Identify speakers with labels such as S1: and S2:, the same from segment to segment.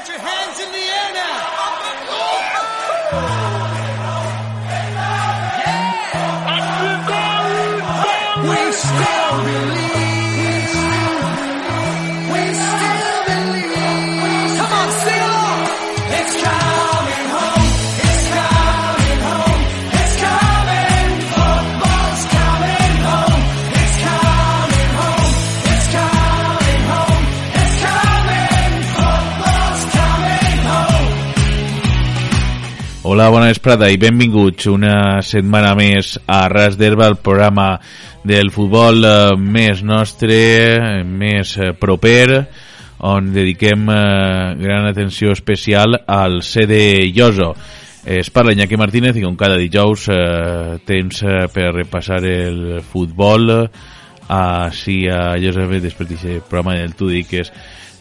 S1: Put your hands in the air now. We still believe.
S2: Hola, bona vesprada i benvinguts una setmana més a Ras d'Herba, el programa del futbol eh, més nostre, més eh, proper, on dediquem eh, gran atenció especial al CD Lloso. Es parla Iñaki Martínez i com cada dijous temps per repassar el futbol així a Josep després d'aquest programa del Tudi que és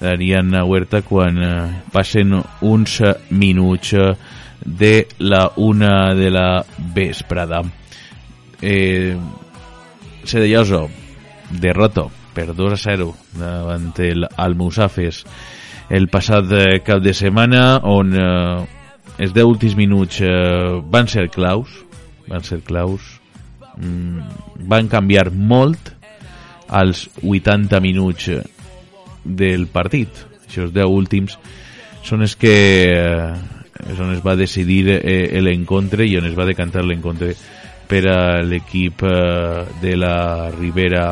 S2: d'Ariana Huerta quan passen uns minuts de la una de la vesprada. Eh, Cedelloso, derrota per 2 a 0 davant el Almusafes el passat eh, cap de setmana on eh, els 10 últims minuts eh, van ser claus van ser claus. Mm, van canviar molt als 80 minuts eh, del partit. Aquests 10 últims són els que eh, és on es va decidir eh, l'encontre i on es va decantar l'encontre per a l'equip eh, de la Ribera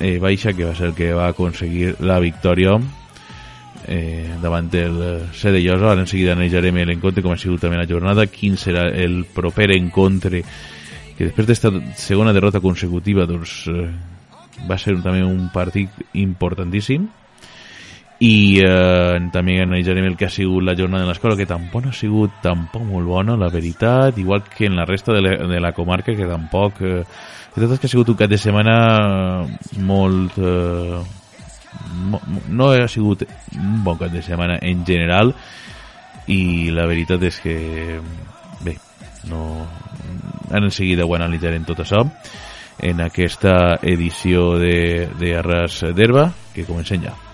S2: eh, Baixa que va ser el que va aconseguir la victòria. Eh, davant el CD Llosa ara en seguida analitzarem l'encontre com ha sigut també la jornada quin serà el proper encontre que després d'esta segona derrota consecutiva doncs eh, va ser també un partit importantíssim i eh, també analitzarem el que ha sigut la jornada de l'escola que tampoc ha sigut tampoc molt bona la veritat, igual que en la resta de la, de la comarca que tampoc eh, tot és que ha sigut un cap de setmana molt eh, no ha sigut un bon cap de setmana en general i la veritat és que bé, no en seguida ho analitzarem tot això en aquesta edició de, de d'Herba que comencem ja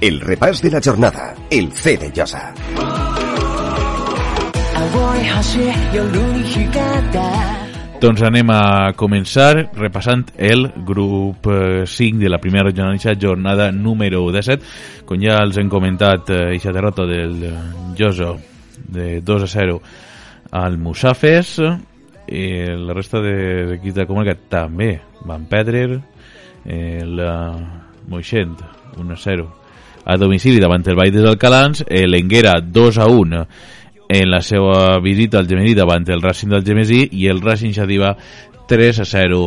S3: el repàs de la jornada, el C de Llosa.
S2: Doncs anem a començar repassant el grup eh, 5 de la primera jornada número 17. Com ja els hem comentat, eh, eixa derrota del eh, Joso de 2 a 0 al Musafes, Eh, la resta de l'equip de comarca també van perdre. Eh, la Moixent 1 a 0 a domicili davant el Vall dels Alcalans. Eh, L'Enguera 2 a 1 en la seva visita al Gemení davant el Racing del Gemesí i el Racing Xadiva 3 a 0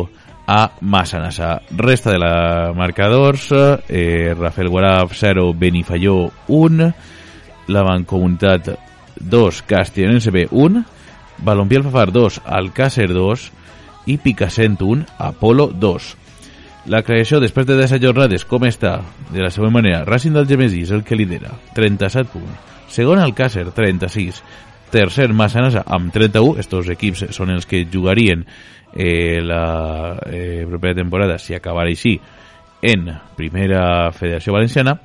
S2: a Massanassa. Resta de la marcadors, eh, Rafael Guaraf 0, Benifalló 1, la Mancomunitat 2, Castellonense B 1, Balompié Alfafar 2, Alcácer 2 i Picassent 1, Apolo 2. La creació després de 10 jornades, com està? De la següent manera, Racing del Gemesí és el que lidera, 37 punts. Segon Alcácer, 36. Tercer Massanassa amb 31. Estos equips són els que jugarien eh, la eh, propera temporada, si acabara així, en Primera Federació Valenciana.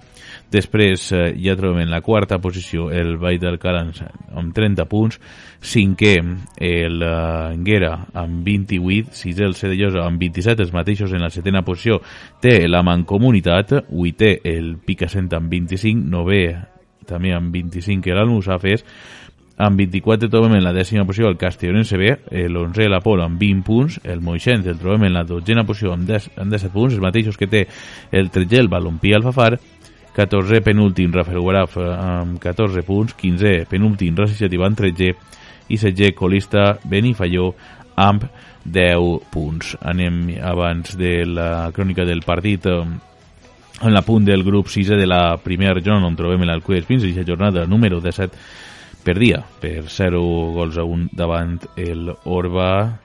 S2: Després eh, ja trobem en la quarta posició el Vall d'Alcalans amb 30 punts, cinquè el eh, Enguera amb 28, sisè el Cedellosa amb 27, els mateixos en la setena posició té la Mancomunitat, vuitè el Picassent amb 25, novè també amb 25 que l'Almusafes, amb 24 trobem en la dècima posició el Castellonense B, l'11 l'Apolo amb 20 punts, el Moixent el trobem en la dotzena posició amb, 10, amb 17 punts, els mateixos que té el 13 el Balompí Alfafar, 14 penúltim Rafael Guaraf eh, amb 14 punts, 15 penúltim Racing Xativa amb 13 i 16 colista Benifalló amb 10 punts. Anem abans de la crònica del partit eh, en la punt del grup 6 de la primera jornada on trobem l'Alcú d'Espins i la jornada número 17 perdia per 0 gols a 1 davant el Orba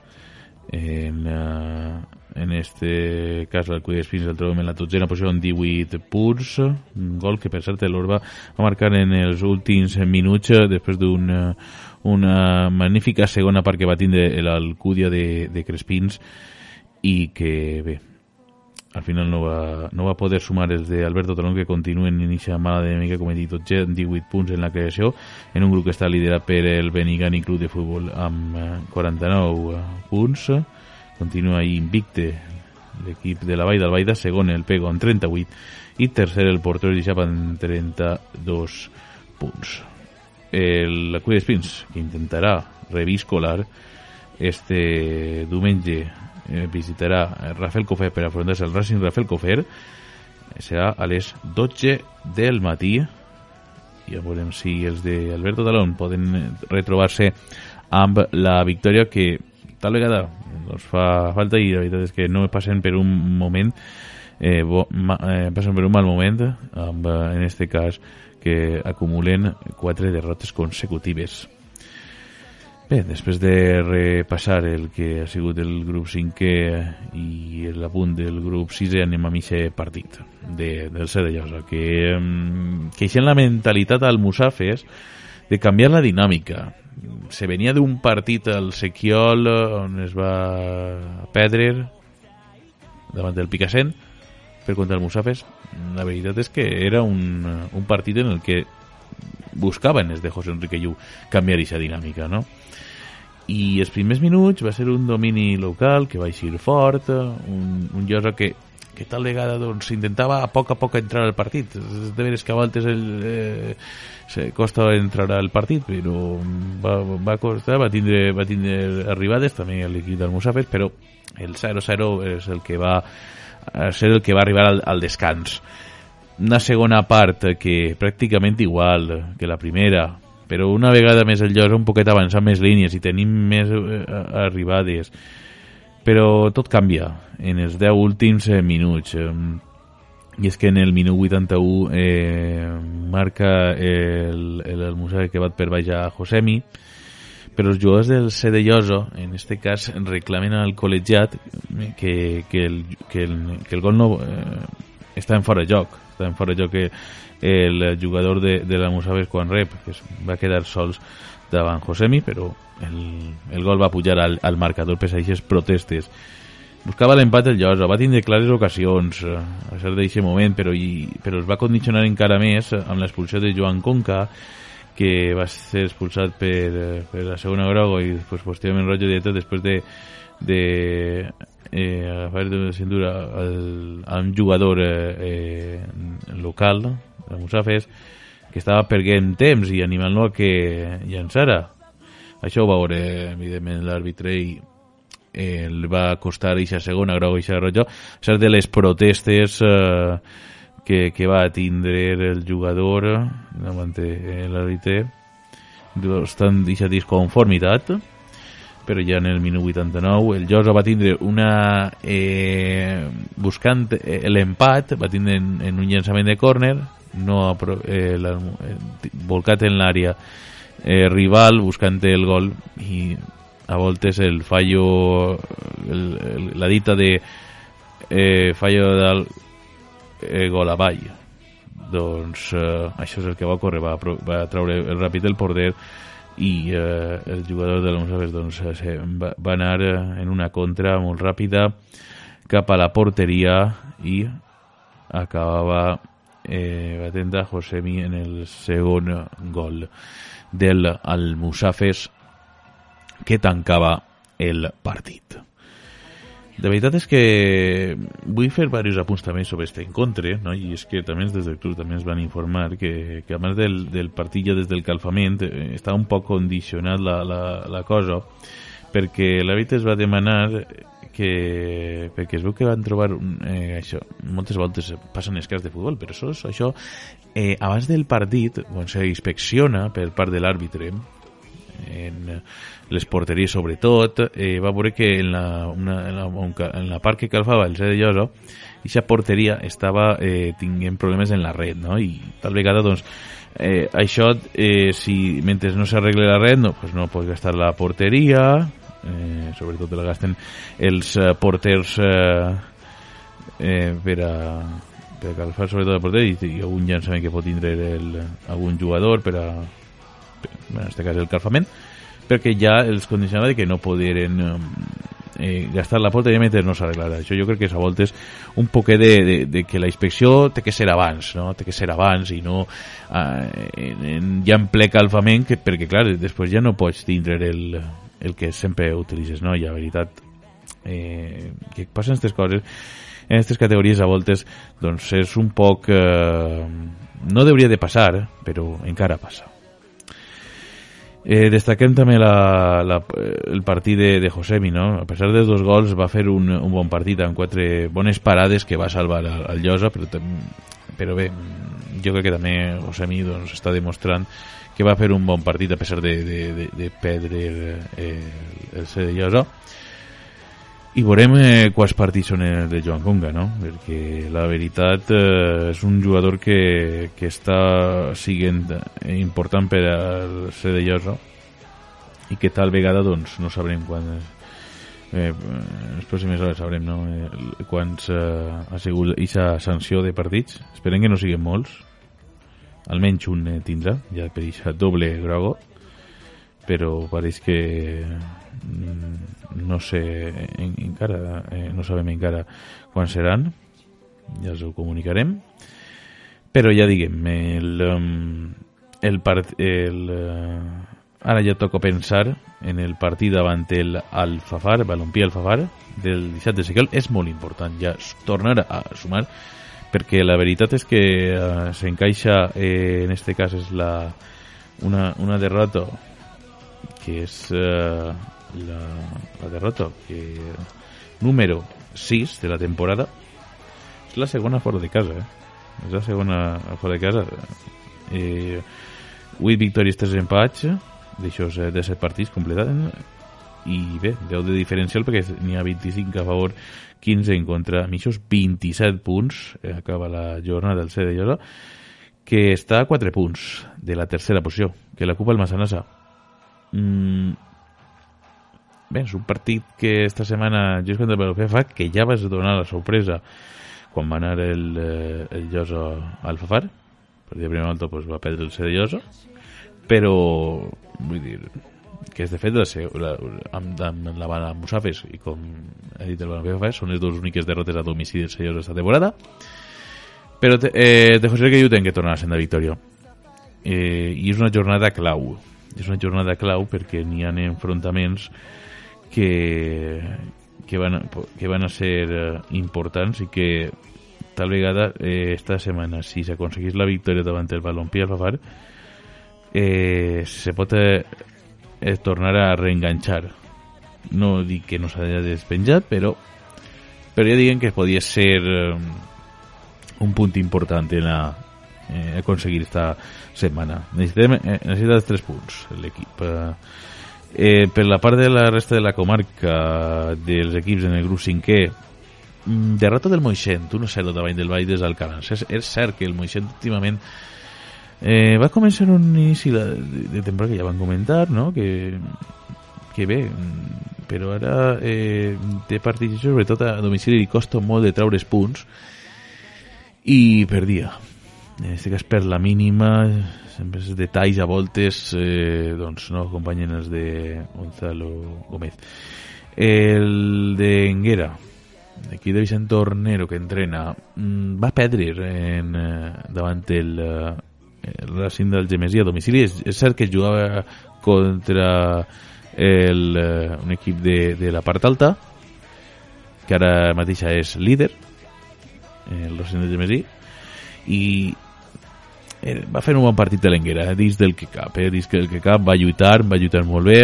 S2: en, uh, en este cas l'Alcú d'Espins el trobem en la dotzena posició amb 18 punts. Un gol que per cert l'Orba va marcar en els últims minuts després d'una una magnífica segona part que va tindre l'Alcúdia de, de Crespins i que bé, al final no va, no va poder sumar els de Alberto Talón que continuen en aquesta mala dinàmica com he dit tot gent, 18 punts en la creació en un grup que està liderat per el Benigani Club de Futbol amb eh, 49 eh, punts. Continua ahí invicte l'equip de la Vall del Baida, segon el Pego amb 38 i tercer el Portero d'Ixap amb 32 punts. El Cuida Spins que intentarà reviscolar este diumenge eh, visitarà Rafael Cofer per afrontar-se al Racing. Rafael Cofer serà a les 12 del matí. Ja veurem si els de Alberto Talón poden retrobar-se amb la victòria que tal vegada doncs fa falta i la veritat és que no passen per un moment eh, bo, ma, eh, passen per un mal moment amb, eh, en este cas que acumulen quatre derrotes consecutives Bé, després de repassar el que ha sigut el grup 5è i l'apunt del grup 6è anem a mitja partit de, del Llosa que, mm, queeixen la mentalitat al Musafes de canviar la dinàmica se venia d'un partit al Sequiol on es va perdre davant del Picassent per contra el Musafes la veritat és que era un, un partit en el que buscaven els de José Enrique Llu canviar aquesta dinàmica no? I els primers minuts va ser un domini local que va eixir fort, un, un Llosa que, que tal vegada doncs, intentava a poc a poc entrar al partit. De veres que a voltes el, eh, se costa entrar al partit, però va, va costar, va tindre, va tindre arribades també l'equip del Musafes, però el 0-0 és el que va ser el que va arribar al, al descans. Una segona part que pràcticament igual que la primera, però una vegada més el Llosa un poquet avançar més línies i tenim més eh, arribades. Però tot canvia en els 10 últims eh, minuts. Eh, i és que en el minut 81 eh, marca el, el, el Musa que va per baix a Josemi però els jugadors del C de Lloso en este cas reclamen al col·legiat que, que, el, que, el, que el gol no eh, està en fora de joc està en fora de joc que el jugador de, de la Musaves quan rep, que es va quedar sols davant Josemi, però el, el gol va pujar al, al marcador per aquestes protestes. Buscava l'empat el Llosa, va tindre clares ocasions eh, a ser d'aquest moment, però, i, però es va condicionar encara més amb l'expulsió de Joan Conca, que va ser expulsat per, per la segona groga i després posteriorment rotllo directe després de, de eh, agafar de cintura al, a un jugador eh, eh, local de Musafes, que estava perdent temps i animant-lo a que llançara. Això ho va veure, evidentment, l'àrbitre i eh, li va costar aquesta segona groga, aquesta roja, ser de les protestes eh, que, que va tindre el jugador davant l'àrbitre, bastant aquesta disconformitat, però ja en el minut 89 el Josa va tindre una eh, buscant eh, l'empat va tindre en, en un llançament de córner no eh, la, eh, volcat en l'àrea eh, rival buscant el gol i a voltes el fallo el, el, la dita de eh, fallo del eh, gol avall doncs eh, això és el que va córrer va, va treure el ràpid el porter i eh, el jugador de l'Onsaves doncs, eh, va, va anar eh, en una contra molt ràpida cap a la porteria i acabava eh, batent a Josemi en el segon gol del Almusafes que tancava el partit. De veritat és que vull fer diversos apunts també sobre aquest encontre, no? i és que també des del club també ens van informar que, que a més del, del partit ja des del calfament eh, està un poc condicionat la, la, la cosa perquè l'àrbit es va demanar que perquè es veu que van trobar eh, això, moltes voltes passen els cas de futbol, però això, això eh, abans del partit quan se inspecciona per part de l'àrbitre en les porteries sobretot, eh, va veure que en la, una, en, la, en la part que calfava el C de Lloso, aquesta porteria estava eh, tinguent problemes en la red, no? i tal vegada doncs, eh, això, eh, si mentre no s'arregle la red, no, pues no pots gastar la porteria, eh, sobretot la gasten els eh, porters eh, eh, per a per a calfar sobretot el porter i, i algun llançament que pot tindre el, algun jugador per a en aquest cas el calfament perquè ja els condicionava de que no poderen eh, gastar la porta i meter no s'arreglarà. Això jo crec que a voltes un poquet de, de, de que la inspecció té que ser abans, no? té que ser abans i no eh, en, en, ja en ple calfament, que, perquè clar, després ja no pots tindre el, el que sempre utilitzes, no? I la veritat, eh, que passen aquestes coses en aquestes categories a voltes doncs és un poc eh, no hauria de passar però encara passa Eh, destaquem també la, la, el partit de, de Josemi, no? A pesar de dos gols va fer un, un bon partit amb quatre bones parades que va salvar al, al Llosa, però, però bé, jo crec que també Josemi doncs, està demostrant que va fer un bon partit a pesar de, de, de, de perdre eh, el C de Llosa. I veurem eh, quants partits són els de Joan Conga, no? Perquè la veritat eh, és un jugador que, que està siguent important per al ser de Llosa i que tal vegada doncs no sabrem quan eh, les pròximes hores sabrem no? eh, quants eh, ha sigut aquesta sanció de partits esperem que no siguin molts almenys un eh, tindrà ja per aquesta doble grogo però pareix que no sé en, encara eh, no sabem encara quan seran ja us ho comunicarem. Però ja diguem el, el, part, el uh, ara ja toca pensar en el partit davant el Alfafar, Balompié Alfafar del 17 de segle és molt important ja tornar a sumar perquè la veritat és que uh, s'encaixa eh, en este cas és la, una, una derrota que és uh, la, la derrota que número 6 de la temporada. És la segona fora de casa eh? és la segona fora de casa. Eh, 8 victòries 3 empats d'això de 7 partits completats i bé, 10 de diferencial perquè n'hi ha 25 a favor 15 en contra. Aquests 27 punts eh, acaba la jornada del C de Llosa que està a 4 punts de la tercera posició que l'ocupa el Massanassa mm, Bé, és un partit que esta setmana jo contra el Balompié fa que ja vas donar la sorpresa quan va anar el, eh, el Llosa al Fafar per dir primer volta pues, va perdre el C de Llosa però vull dir que és de fet la, la, amb, amb la bala Musafes i com ha dit el Fafar són les dues úniques derrotes a domicili del Llosa esta temporada però te, eh, de José tenc que tornar a ser de victòria. Eh, i és una jornada clau és una jornada clau perquè n'hi ha enfrontaments que, que, van, que van a ser eh, importants i que tal vegada eh, esta setmana si s'aconseguís la victòria davant el Balompié al Fafar eh, se pot eh, eh, tornar a reenganxar. No dic que no s'ha de despenjat però però ja diguen que podia ser eh, un punt important en la, eh, aconseguir esta setmana. Necessitem, eh, necessita tres punts l'equip eh, Eh, per la part de la resta de la comarca dels equips en el grup 5è mm, derrota del Moixent 1-0 davant del Vall des Alcalans és, és cert que el Moixent últimament eh, va començar un inici de, de temporada que ja van comentar no? que, que bé mm, però ara eh, té partits sobretot a domicili li costa molt de traure's punts i perdia en aquest cas per la mínima sempre els detalls a voltes eh, doncs no acompanyen els de Gonzalo Gómez. El de Enguera aquí de Vicent Tornero que entrena mm, va perdre en, eh, davant el, eh, el Racing del Gemesí a domicili. És, és cert que jugava contra el, eh, un equip de, de la part alta que ara mateixa és líder el Racing del Gemesí i eh, va fer un bon partit de l'Enguera, eh, dins del que cap, eh, dins que el que cap va lluitar, va lluitar molt bé,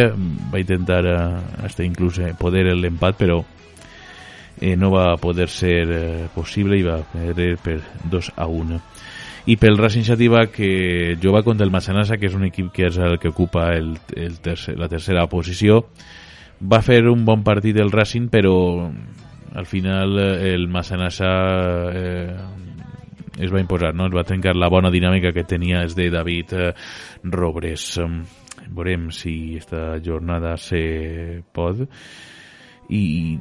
S2: va intentar eh, hasta inclús eh, poder l'empat, però eh, no va poder ser eh, possible i va perdre per 2 a 1. I pel Racing Xativa que juga contra el Massanassa, que és un equip que és el que ocupa el, el tercer, la tercera posició, va fer un bon partit el Racing, però al final eh, el Massanassa eh, es va imposar, no? es va trencar la bona dinàmica que tenia és de David eh, Robres. Veurem si esta jornada se pot i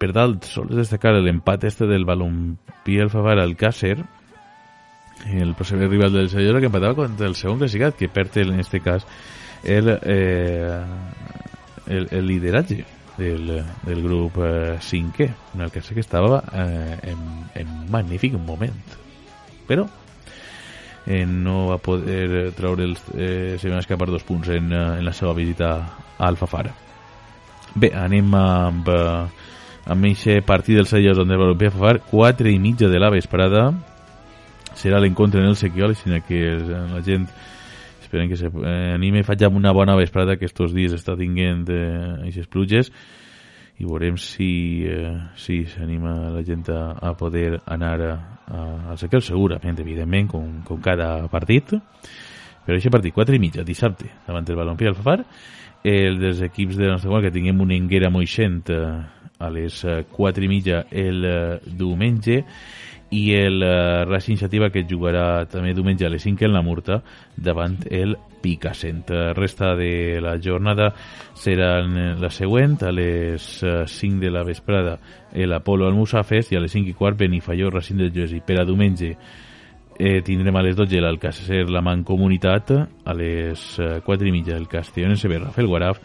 S2: per dalt sols destacar l'empat este del Balompié Alfavar al Càcer el possible rival del Sellora que empatava contra el segon classificat que perd en este cas el, eh, el, el lideratge del, del grup eh, 5è, en el que sé que estava eh, en, en magnífic moment. Però eh, no va poder treure els, eh, se van escapar dos punts en, eh, en la seva visita a Alfafara. Bé, anem amb, eh, amb aquest partit dels Sellers on el Balompié Alfafar, 4 i mitja de la vesprada, serà l'encontre en el Sequiol, sinó que la gent esperem que se eh, faig una bona vesprada que estos dies està tinguent eh, aquestes pluges i veurem si eh, si s'anima la gent a, a poder anar a, a, al Sequel segurament, evidentment, com, com cada partit. Però aquest partit, 4 i mitja, dissabte davant el Balompié Alfafar el dels equips de la nostra que tinguem una enguera moixent eh, a les 4 i mitja el eh, diumenge i el uh, Racing Iniciativa que jugarà també diumenge a les 5 en la Murta davant el Picassent. Resta de la jornada serà la següent a les 5 de la vesprada el Apolo al Musafes i a les 5 i quart Benifalló Racing del Joesi. Per a diumenge eh, tindrem a les 12 l'Alcácer la Mancomunitat, a les 4 i mitja el Castellón Sever Rafael Guaraf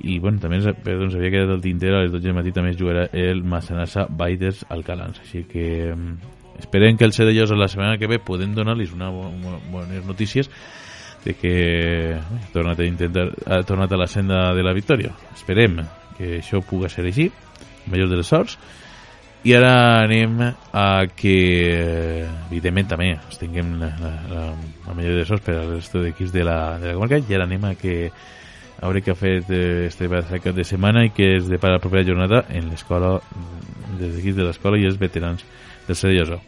S2: i bueno, també perdó, ens havia quedat el tinter a les 12 del matí també es jugarà el Massanassa Baiders Alcalans. Així que esperem que el Cedellos la setmana que ve podem donar-los una bo bones notícies de que ha tornat a intentar ha tornat a la senda de la victòria. Esperem que això pugui ser així millor de les sorts. I ara anem a que evidentment també tinguem la, la, la, la millor de sorts per al resto d'equips de, la, de la comarca. I ara anem a que hauré que ha fet eh, este cap de setmana i que és de para la propera jornada en l'escola des d'aquí de l'escola i els veterans del Serioso.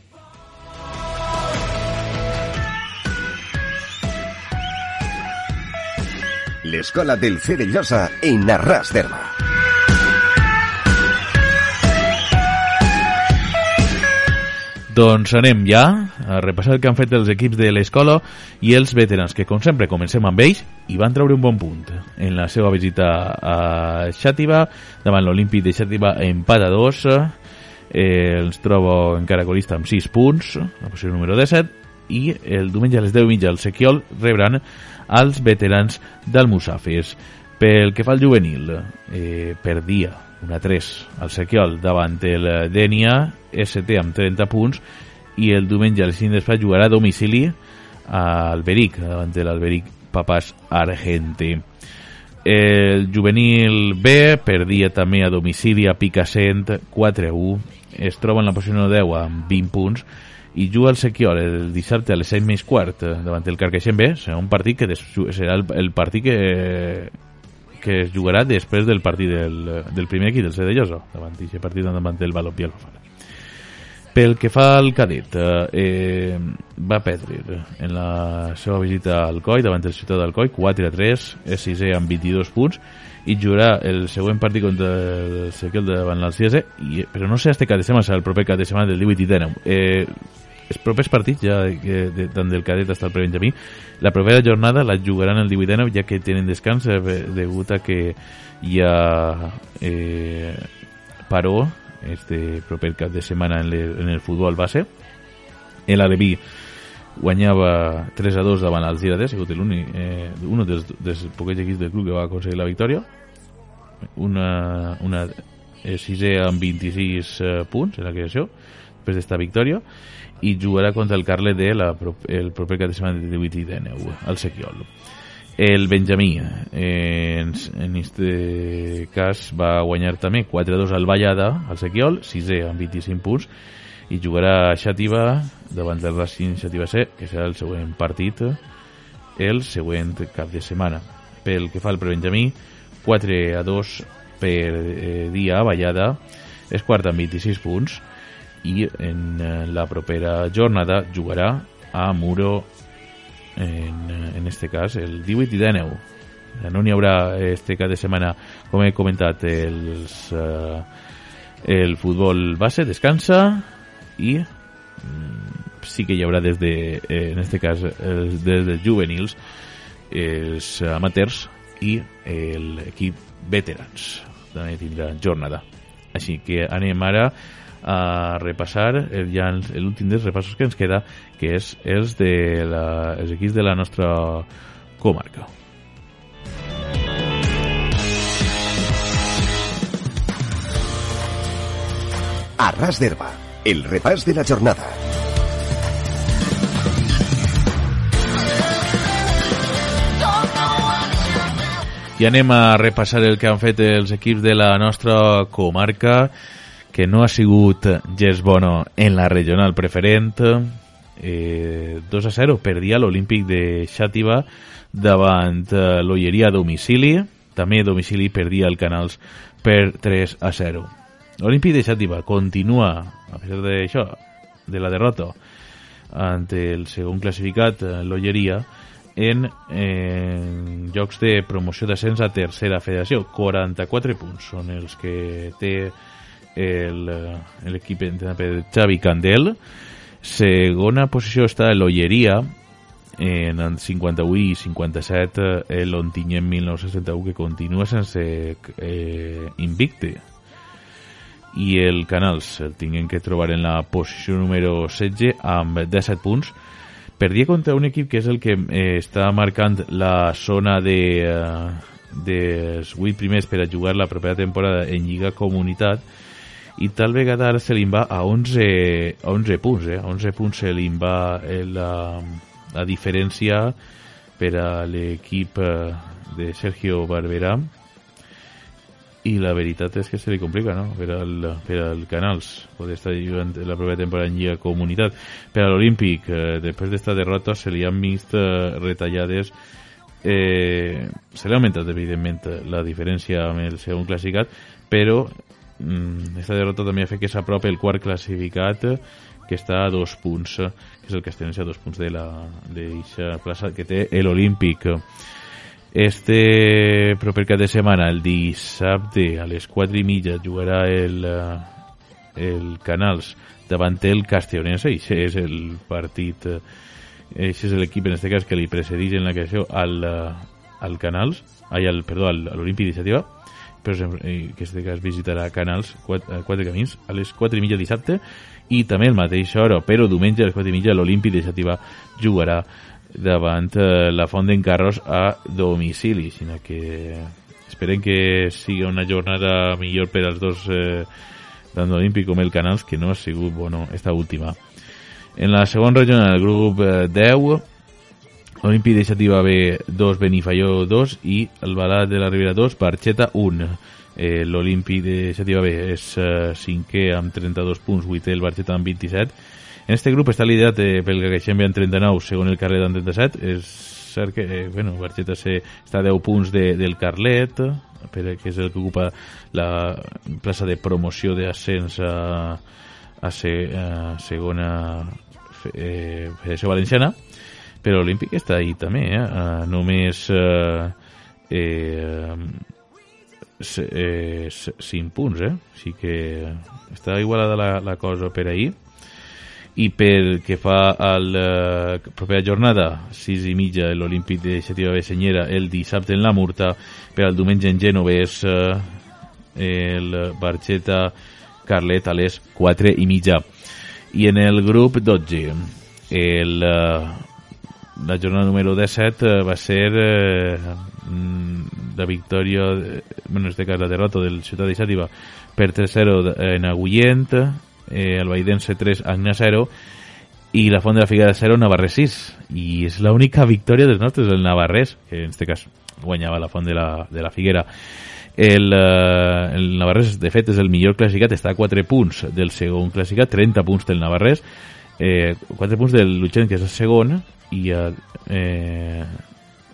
S3: L'escola del Cerellosa en Arras d'Herba.
S2: Doncs anem ja a repassar el que han fet els equips de l'escola i els veterans, que com sempre comencem amb ells i van treure un bon punt. En la seva visita a Xàtiva davant l'Olímpic de Xàtiva empat a dos. Eh, els trobo encara colista amb 6 punts la posició número 17 i el diumenge a les 10 mitja el Sequiol rebran els veterans del Musafes. Pel que fa al juvenil eh, perdia una 3 al Sequiol davant el Denia ST amb 30 punts i el diumenge a les 5 d'espai jugarà a domicili al Beric davant de l'Alberic Papàs Argente. El juvenil B perdia també a domicili a Picassent 4 a 1 es troba en la posició 10 amb 20 punts i juga el Sequiol el dissabte a les 6 més quart davant el Carcaixent B. Serà un partit que serà el, el partit que que es jugarà després del partit del, del primer equip del Cedelloso davant d'aquest partit davant del Balompié Alfafara pel que fa al cadet eh, va perdre en la seva visita al COI davant el ciutat del COI 4 a 3 és sisè amb 22 punts i jugarà el següent partit contra el Sequel davant l'Alciese però no sé este cap de setmana serà el proper cap de setmana del 18 i 19 eh, els propers partits, ja que de, tant del cadet hasta el prebenjamí, la propera jornada la jugaran el 18 de ja que tenen descans eh, degut a que hi ha eh, paró este proper cap de setmana en, le, en el futbol base. El Aleví guanyava 3 a 2 davant els Girades, ha sigut l'únic, eh, un dels, dels poquets equips del club que va aconseguir la victòria. Una, una eh, sisè amb 26 eh, punts en la creació, després d'esta victòria i jugarà contra el Carle de la, el proper cap de setmana de 18 i 19 al Sequiol el Benjamí. Eh, en, en este cas va guanyar també 4-2 al Vallada al Sequiol, 6è amb 25 punts i jugarà a Xativa davant del Racing Xativa C que serà el següent partit el següent cap de setmana. Pel que fa al Prebenjamí 4 a 2 per eh, dia a Vallada és quart amb 26 punts i en eh, la propera jornada jugarà a Muro en, eh, en este cas el 18 i 19 no n'hi haurà este cap de setmana. Com he comentat els, uh, el futbol base descansa i mm, sí que hi haurà des de, en este cas els, des dels juvenils els amateurs i l'equip veterans. També tindrà jornada. Així que anem ara a repassar el, ja l'últim dels repassos que ens queda que és els de la, els equips de la nostra comarca
S3: A ras d'herba, el repàs de la jornada.
S2: I anem a repassar el que han fet els equips de la nostra comarca, que no ha sigut gens bono en la regional preferent. Eh, 2 a 0 perdia l'Olímpic de Xàtiva davant eh, l'Olleria a domicili. També a domicili perdia el Canals per 3 a 0. L'Olímpic de Xàtiva continua, a pesar d'això, de la derrota ante el segon classificat, eh, l'Olleria, en, en llocs de promoció d'ascens a tercera federació. 44 punts són els que té el- l'equip entrenat per Xavi Candel. Segona posició està l'Olleria, en el 51 i 57 eh, l'Ontinyent 1961 que continua sense eh, invicte i el Canals el tinguem que trobar en la posició número 16 amb 17 punts perdia contra un equip que és el que eh, està marcant la zona de eh, dels 8 primers per a jugar la propera temporada en Lliga Comunitat i tal vegada ara se li va a 11, a 11 punts eh? a 11 punts se li va eh, la, la diferència per a l'equip eh, de Sergio Barberà i la veritat és que se li complica, no? Per al, per al Canals poder estar jugant la propera temporada en Lliga Comunitat. Per a l'Olímpic, eh, després d'esta derrota, se li han vist eh, retallades eh, se li ha augmentat, evidentment, la diferència amb el segon classificat, però esta derrota també ha fet que s'apropi el quart classificat, que està a dos punts, que és el Castellonès a dos punts de la plaça que té l'Olímpic. Este proper cap de setmana, el dissabte, a les 4 i mitja, jugarà el, el Canals davant el Castellonense, i això és el partit, això és l'equip en este cas que li precedeix en la creació al, al Canals, ai, al, perdó, a l'Olímpic d'Iniciativa, eh, que en este cas visitarà Canals, quatre, quatre camins, a les 4 i mitja dissabte, i també el mateix hora, però diumenge a les 4 i mitja l'Olímpic d'Iniciativa jugarà davant eh, la Font d'en Carros a domicili, sinó que esperem que sigui una jornada millor per als dos eh, tant l'Olímpic com el Canals, que no ha sigut bueno esta última. En la segona regional, el grup eh, 10, l'Olímpic d'Iniciativa B 2, Benifaió 2 i el Balat de la Ribera 2, Barxeta 1. Eh, L'Olímpic d'Iniciativa B és eh, cinquè amb 32 punts, vuitè el Barxeta amb 27, en este grup està liderat eh, pel Gaixembe amb 39, segon el Carlet amb 37. És cert que, eh, bueno, Barxeta se, està a 10 punts de, del Carlet, per, que és el que ocupa la plaça de promoció d'ascens a, a, se, a segona eh, Federació Valenciana, però l'Olímpic està ahí també, eh? A només eh, eh, eh, 5 punts, eh? Així que està igualada la, la cosa per ahir i pel que fa a la propera jornada 6 i mitja l'Olímpic de Xativa de Senyera el dissabte en la Murta per al diumenge en Genovès eh, el Barxeta Carlet a les 4 i mitja i en el grup 12 el, eh, la jornada número 17 eh, va ser eh, mm, la victòria eh, bueno, en este cas la derrota del Ciutat de Xàtiva per 3-0 en Agullent eh, el Baidense 3 Agna 0 i la Font de la Figuera 0 Navarrés 6 i és l'única victòria dels nostres el Navarrés que en este cas guanyava la Font de la, de la Figuera. El, eh, el Navarrés de fet és el millor classificat està a 4 punts del segon classificat 30 punts del Navarrés eh, 4 punts del Lutxent que és el segon i, a, eh,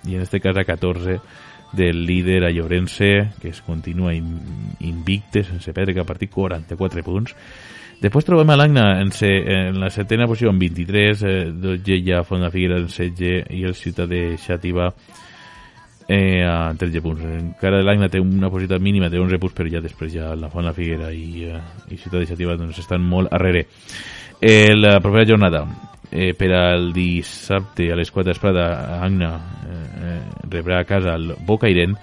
S2: i en este cas a 14 del líder a Llorense que es continua in, invicte sense perdre cap partit 44 punts Després trobem a l'Agna en, se, en la setena posició amb 23, eh, 12 ja Font de Figuera en 16 i el Ciutat de Xàtiva eh, a 13 punts. Encara l'Agna té una possibilitat mínima, té 11 punts, però ja després ja la Font de Figuera i, eh, i Ciutat de Xàtiva doncs, estan molt arrere. Eh, la propera jornada, eh, per al dissabte a les 4 d'esprada, Agna eh, eh, rebrà a casa el Bocairent,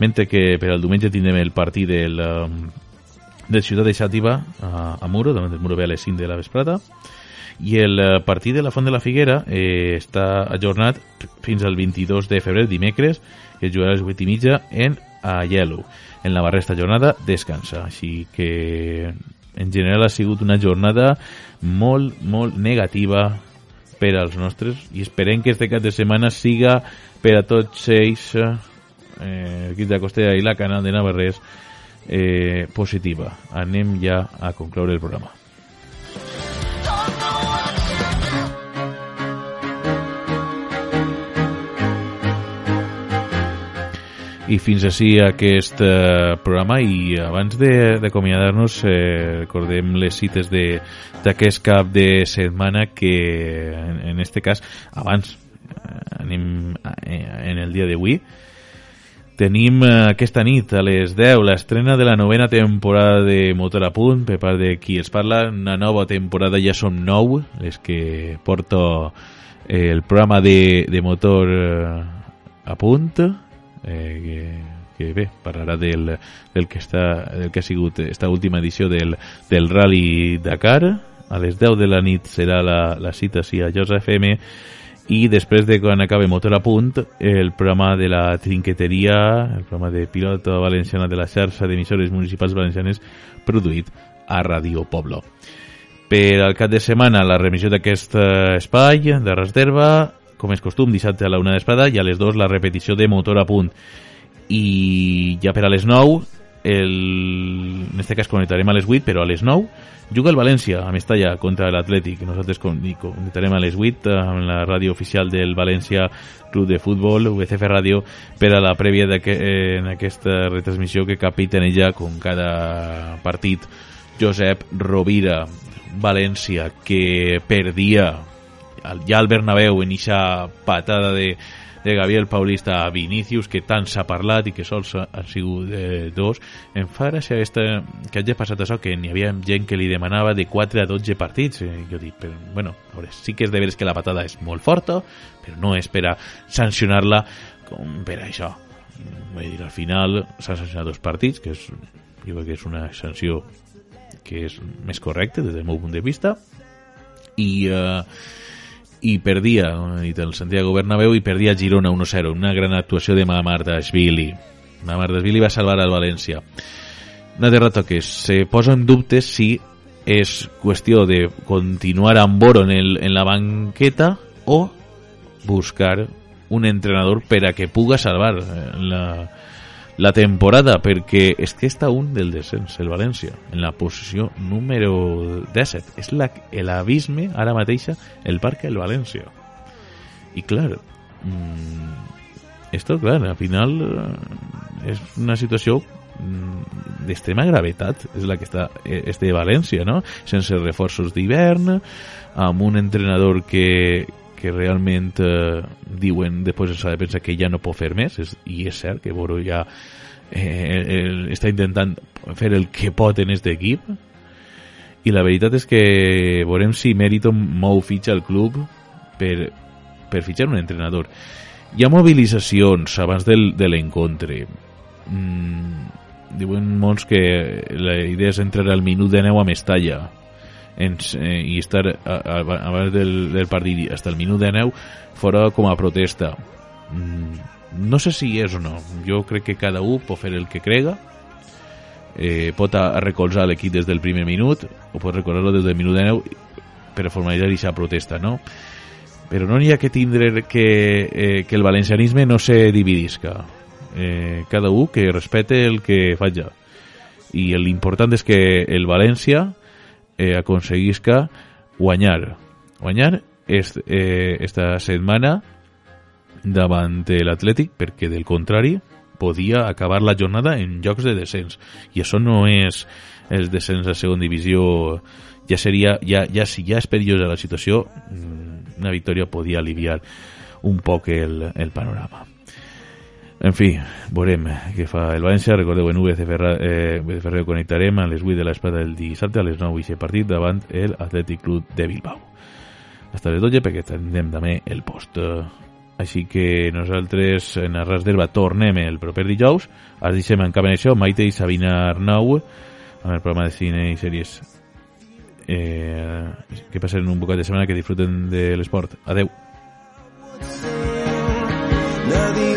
S2: mentre que per al diumenge tindrem el partit del, eh, de Ciutat de Xàtiva a, a Muro, davant del Muro ve a les 5 de la vesprada i el eh, partit de la Font de la Figuera eh, està ajornat fins al 22 de febrer, dimecres, que jugarà a les 8 i mitja en Aielo. En la resta jornada descansa, així que en general ha sigut una jornada molt, molt negativa per als nostres i esperem que este cap de setmana siga per a tots ells eh, equip de Costella i la Canal de Navarrés eh, positiva. Anem ja a concloure el programa. I fins així aquest eh, programa i abans d'acomiadar-nos eh, recordem les cites d'aquest cap de setmana que en, en este cas abans eh, anem eh, en el dia d'avui Tenim eh, aquesta nit a les 10 l'estrena de la novena temporada de Motor a Punt per part de qui els parla. Una nova temporada, ja som nou, les que porto el programa de, de Motor a Punt, eh, que, que bé, parlarà del, del, que està, del que ha sigut esta última edició del, del Rally Dakar. A les 10 de la nit serà la, la cita sí, a Josa FM i després de quan acabe Motor a Punt, el programa de la trinqueteria, el programa de pilota valenciana de la xarxa d'emissores municipals valencianes produït a Radio Poblo. Per al cap de setmana, la remissió d'aquest eh, espai de Ras d'Herba, com és costum, dissabte a la una d'espada i a les dues la repetició de Motor a Punt. I ja per a les 9, el... en este cas connectarem a les 8, però a les 9 juga el València a Mestalla contra l'Atlètic. Nosaltres con- connectarem a les 8 amb la ràdio oficial del València Club de Futbol, VCF Ràdio, per a la prèvia eh, en aquesta retransmissió que capitaneja com cada partit Josep Rovira, València, que perdia ja al Bernabéu en eixa patada de, de Gabriel Paulista a Vinícius, que tant s'ha parlat i que sols ha- han sigut eh, dos. Em fa gràcia esta, que hagi passat això, que n'hi havia gent que li demanava de 4 a 12 partits. Eh, jo dic, però, bueno, a veure, sí que és de veres que la patada és molt forta, però no és per a sancionar-la com per a això. Vull dir, al final s'han sancionat dos partits, que és, jo crec que és una sanció que és més correcta des del meu punt de vista, i eh, i perdia el Santiago Bernabéu i perdia Girona 1-0 una gran actuació de Mamardashvili Mamardashvili va salvar al València. Una derrota que se posa en dubte si és qüestió de continuar amb Boro en, el, en la banqueta o buscar un entrenador per a que puga salvar eh, la, la temporada perquè és que està un del descens el València en la posició número 17 és la- l'abisme ara mateixa el parc el València i clar mm, esto clar al final eh, és una situació mm, d'extrema gravetat és la que està eh, este València no? sense reforços d'hivern amb un entrenador que que realment eh, diuen després s'ha de pensar que ja no pot fer més és, i és cert que Boro ja eh, el, està intentant fer el que pot en aquest equip i la veritat és que veurem si Mérito mou fitxa al club per, per fitxar un entrenador. Hi ha mobilitzacions abans del, de l'encontre. Mm, diuen molts que la idea és entrar al minut de neu a Mestalla en, eh, i estar abans del, del partit fins al minut de neu fora com a protesta. Mm, no sé si és o no. Jo crec que cada un pot fer el que crega. Eh, pot a, a recolzar l'equip des del primer minut o pot recolzar-lo des del minut de neu per a formalitzar aquesta protesta no? però no n'hi ha que tindre que, eh, que el valencianisme no se dividisca. Eh, cada un que respete el que faig i l'important és que el València eh, aconseguisca guanyar. Guanyar est, eh, esta setmana davant l'Atlètic perquè del contrari podia acabar la jornada en jocs de descens. I això no és el descens a segona divisió. Ja seria, ja, ja si ja és perillosa la situació mm, una victòria podia aliviar un poc el, el panorama en fi, veurem què fa el València. Recordeu, en VCF, Ra- eh, Ràdio connectarem a les 8 de l'espada del dissabte a les 9 i partit davant el Atlètic Club de Bilbao. Hasta les 12 perquè tindrem també el post. Eh, Així que nosaltres en Arras d'Herba tornem el proper dijous. Ara deixem en cap en això Maite i Sabina Arnau amb el programa de cine i sèries eh, que passen un bocat de setmana que disfruten de l'esport. Adeu.
S1: Nadie